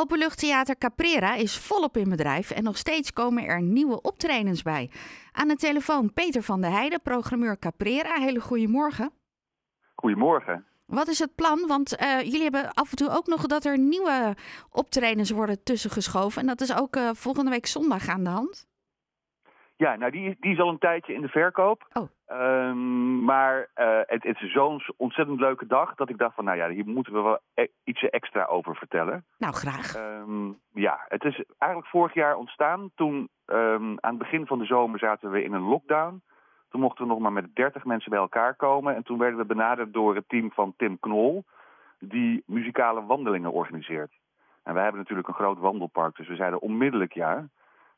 Openluchttheater Caprera is volop in bedrijf en nog steeds komen er nieuwe optredens bij. Aan de telefoon Peter van der Heijden, programmeur Caprera. Hele goedemorgen. Goedemorgen. Wat is het plan? Want uh, jullie hebben af en toe ook nog dat er nieuwe optredens worden tussengeschoven. En dat is ook uh, volgende week zondag aan de hand. Ja, nou die, die is al een tijdje in de verkoop. Oh. Um, maar uh, het, het, is zo'n ontzettend leuke dag dat ik dacht van, nou ja, hier moeten we wel e iets extra over vertellen. Nou, graag. Um, ja, het is eigenlijk vorig jaar ontstaan. Toen um, aan het begin van de zomer zaten we in een lockdown. Toen mochten we nog maar met 30 mensen bij elkaar komen. En toen werden we benaderd door het team van Tim Knol, die muzikale wandelingen organiseert. En wij hebben natuurlijk een groot wandelpark, dus we zeiden onmiddellijk ja.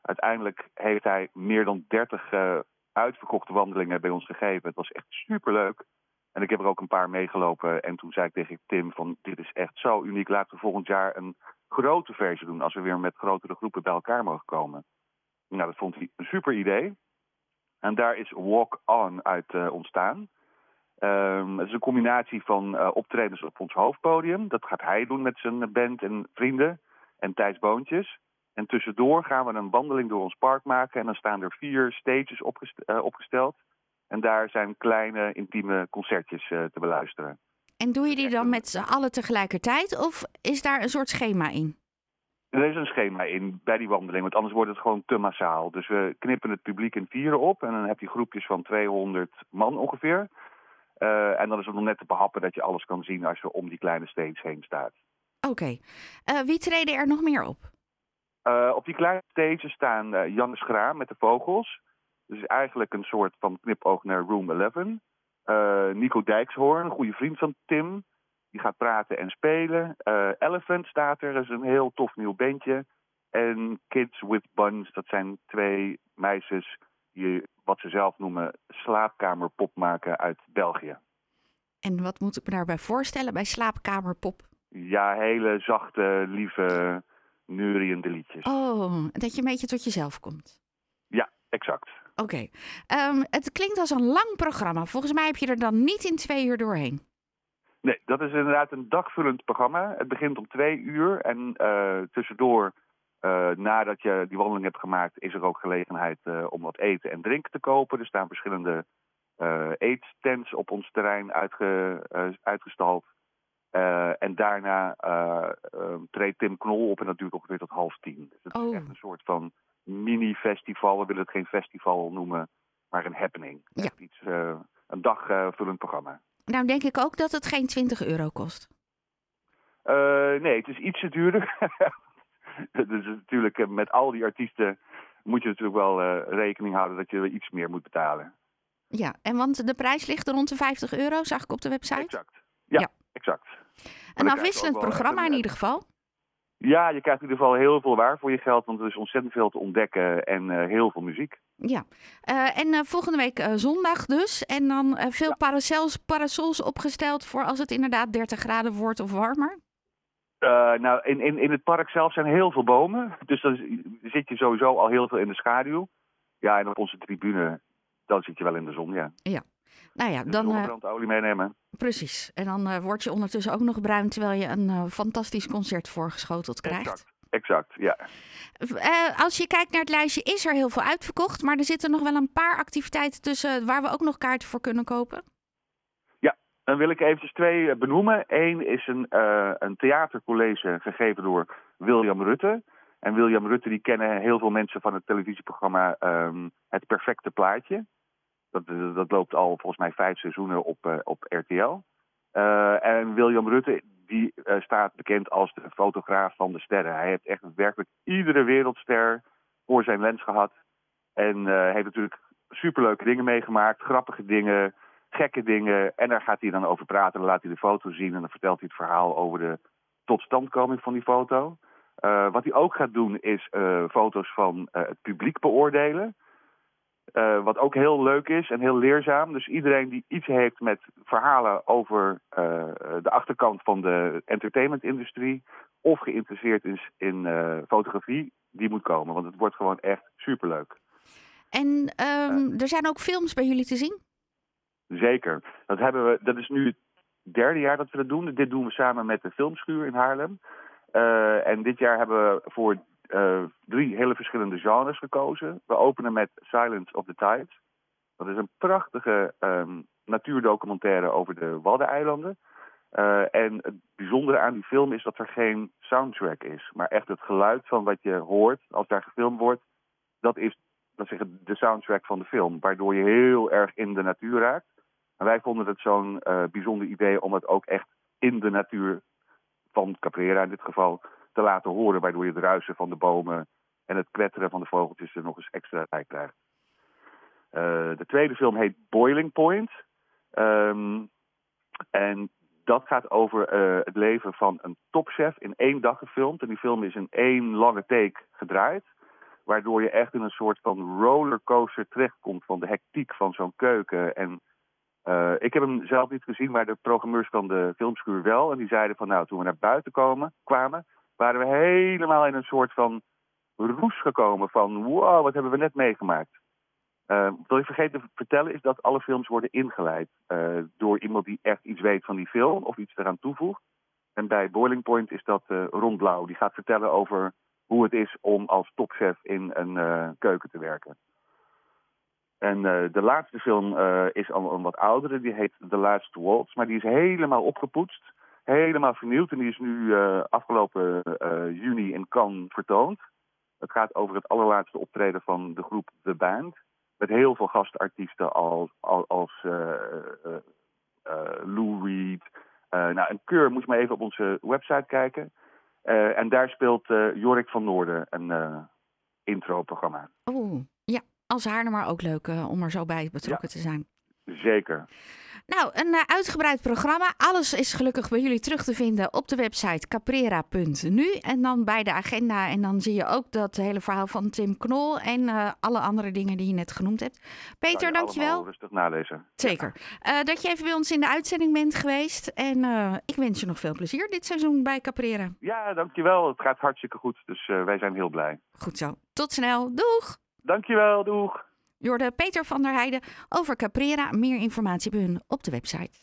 Uiteindelijk heeft hij meer dan 30 uh, uitverkochte wandelingen bij ons gegeven. Het was echt superleuk. En ik heb er ook een paar meegelopen. En toen zei ik tegen Tim van dit is echt zo uniek. Laten we volgend jaar een grote versie doen. Als we weer met grotere groepen bij elkaar mogen komen. Nou, dat vond hij een super idee. En daar is Walk On uit uh, ontstaan. Um, het is een combinatie van uh, optredens op ons hoofdpodium. Dat gaat hij doen met zijn band en vrienden. En Thijs Boontjes. En tussendoor gaan we een wandeling door ons park maken. En dan staan er vier stages uh, opgesteld. En daar zijn kleine, intieme concertjes uh, te beluisteren. En doe je die dan met z'n allen tegelijkertijd? Of is daar een soort schema in? Er is een schema in bij die wandeling, want anders wordt het gewoon te massaal. Dus we knippen het publiek in vieren op en dan heb je groepjes van 200 man ongeveer. Uh, en dan is het nog net te behappen dat je alles kan zien als je om die kleine stage heen staat. Oké. Okay. Uh, wie treden er nog meer op? Uh, op die kleine stage staan uh, Janne Schraam met de vogels. Dus eigenlijk een soort van knipoog naar Room 11. Uh, Nico Dijkshoorn, een goede vriend van Tim. Die gaat praten en spelen. Elephant staat er, dat is een heel tof nieuw bandje. En Kids with Buns, dat zijn twee meisjes die wat ze zelf noemen slaapkamerpop maken uit België. En wat moet ik me daarbij voorstellen bij slaapkamerpop? Ja, hele zachte, lieve neuriënde liedjes. Oh, dat je een beetje tot jezelf komt. Ja, exact. Oké. Okay. Um, het klinkt als een lang programma. Volgens mij heb je er dan niet in twee uur doorheen. Nee, dat is inderdaad een dagvullend programma. Het begint om twee uur en uh, tussendoor, uh, nadat je die wandeling hebt gemaakt, is er ook gelegenheid uh, om wat eten en drinken te kopen. Er staan verschillende eetstands op ons terrein uitge, uitgestald. Uh, en daarna uh, uh, treedt Tim Knol op en dat duurt ongeveer tot half tien. Dus het oh. is echt een soort van mini-festival. We willen het geen festival noemen, maar een happening. Ja. Echt iets, een dagvullend programma. Nou denk ik ook dat het geen 20 euro kost. nee, het is ietsje duurder. dus natuurlijk met al die artiesten moet je natuurlijk wel rekening houden dat je iets meer moet betalen. Ja, en want de prijs ligt rond de 50 euro, zag ik op de website. Exact. ja. ja. exact. Een afwisselend programma in ieder geval. Ja, je krijgt in ieder geval heel veel waar voor je geld, want er is ontzettend veel te ontdekken en uh, heel veel muziek. Ja, uh, en uh, volgende week zondag dus. En dan veel ja. parasols, parasols opgesteld voor als het inderdaad 30 graden wordt of warmer? nou, in, in, in het park zelf zijn heel veel bomen, dus dan zit je sowieso al heel veel in de schaduw. Ja, en op onze tribune, dan zit je wel in de zon, ja. Ja. Nou ja, dus dan... olie meenemen. Precies. En dan uh, word je ondertussen ook nog bruin terwijl je een uh, fantastisch concert voorgeschoteld krijgt. Exact, exact ja. Uh, als je kijkt naar het lijstje, is er heel veel uitverkocht. Maar er zitten nog wel een paar activiteiten tussen waar we ook nog kaarten voor kunnen kopen. Ja, dan wil ik eventjes twee benoemen. Eén is een, een theatercollege gegeven door William Rutte. En William Rutte, die kennen heel veel mensen van het televisieprogramma um, Het Perfecte Plaatje. Dat, dat loopt al volgens mij vijf seizoenen op, uh, op RTL. Uh, en William Rutte, die uh, staat bekend als de fotograaf van de sterren. Hij heeft echt werkelijk iedere wereldster voor zijn lens gehad. En heeft natuurlijk superleuke dingen meegemaakt, grappige dingen, gekke dingen. En daar gaat hij dan over praten. Dan laat hij de foto zien en dan vertelt hij het verhaal over de totstandkoming van die foto. wat hij ook gaat doen is foto's van het publiek beoordelen. Uh, wat ook heel leuk is en heel leerzaam. Dus iedereen die iets heeft met verhalen over uh, de achterkant van de entertainmentindustrie of geïnteresseerd is in uh, fotografie, die moet komen. Want het wordt gewoon echt superleuk. En um, er zijn ook films bij jullie te zien? Zeker. Dat, hebben we, dat is nu het derde jaar dat we dat doen. Dit doen we samen met de Filmschuur in Haarlem. Eh, en dit jaar hebben we voor uh, drie hele verschillende genres gekozen. We openen met Silence of the Tides. Dat is een prachtige um, natuurdocumentaire over de Waddeneilanden. Uh, en het bijzondere aan die film is dat er geen soundtrack is. Maar echt het geluid van wat je hoort als daar gefilmd wordt, dat is dat zeggen, de soundtrack van de film. Waardoor je heel erg in de natuur raakt. En wij vonden het zo'n uh, bijzonder idee om het ook echt in de natuur van Caprera in dit geval te laten horen. Waardoor je het ruisen van de bomen en het kwetteren van de vogeltjes er nog eens extra bij krijgt. Uh, de tweede film heet Boiling Point. Um, en dat gaat over uh, het leven van een topchef in één dag gefilmd. En die film is in één lange take gedraaid. Waardoor je echt in een soort van rollercoaster terechtkomt van de hectiek van zo'n keuken. En uh, ik heb hem zelf niet gezien, maar de programmeurs van de filmschuur wel. En die zeiden van nou, toen we naar buiten komen, kwamen, waren we helemaal in een soort van roes gekomen van wow, wat hebben we net meegemaakt. Uh, wat ik vergeten te vertellen is dat alle films worden ingeleid uh, door iemand die echt iets weet van die film of iets eraan toevoegt. En bij Boiling Point is dat uh, Ron Blauw. Die gaat vertellen over hoe het is om als topchef in een keuken te werken. En de laatste film is al een wat oudere, die heet The Last Waltz. Maar die is helemaal opgepoetst, helemaal vernieuwd. En die is nu afgelopen juni in Cannes vertoond. Het gaat over het allerlaatste optreden van de groep The Band met heel veel gastartiesten als, als, als uh, Lou Reed. nou, een keur moet je maar even op onze website kijken. en daar speelt Jorik van Noorden een intro-programma. Oh, ja. Als haar maar ook leuk om er zo bij betrokken ja, te zijn. Zeker. Nou, een uh, uitgebreid programma. Alles is gelukkig bij jullie terug te vinden op de website caprera.nu. En dan bij de agenda. En dan zie je ook dat hele verhaal van Tim Knol en uh, alle andere dingen die je net genoemd hebt. Peter, je dankjewel. rustig nalezen. Zeker. Ja. Uh, dat je even bij ons in de uitzending bent geweest. En ik wens je nog veel plezier dit seizoen bij Caprera. Ja, dankjewel. Het gaat hartstikke goed. Dus wij zijn heel blij. Goed zo. Tot snel. Doeg! Dankjewel. Doeg! Je hoorde Peter van der Heijden over Caprera. Meer informatie bij hun op de website.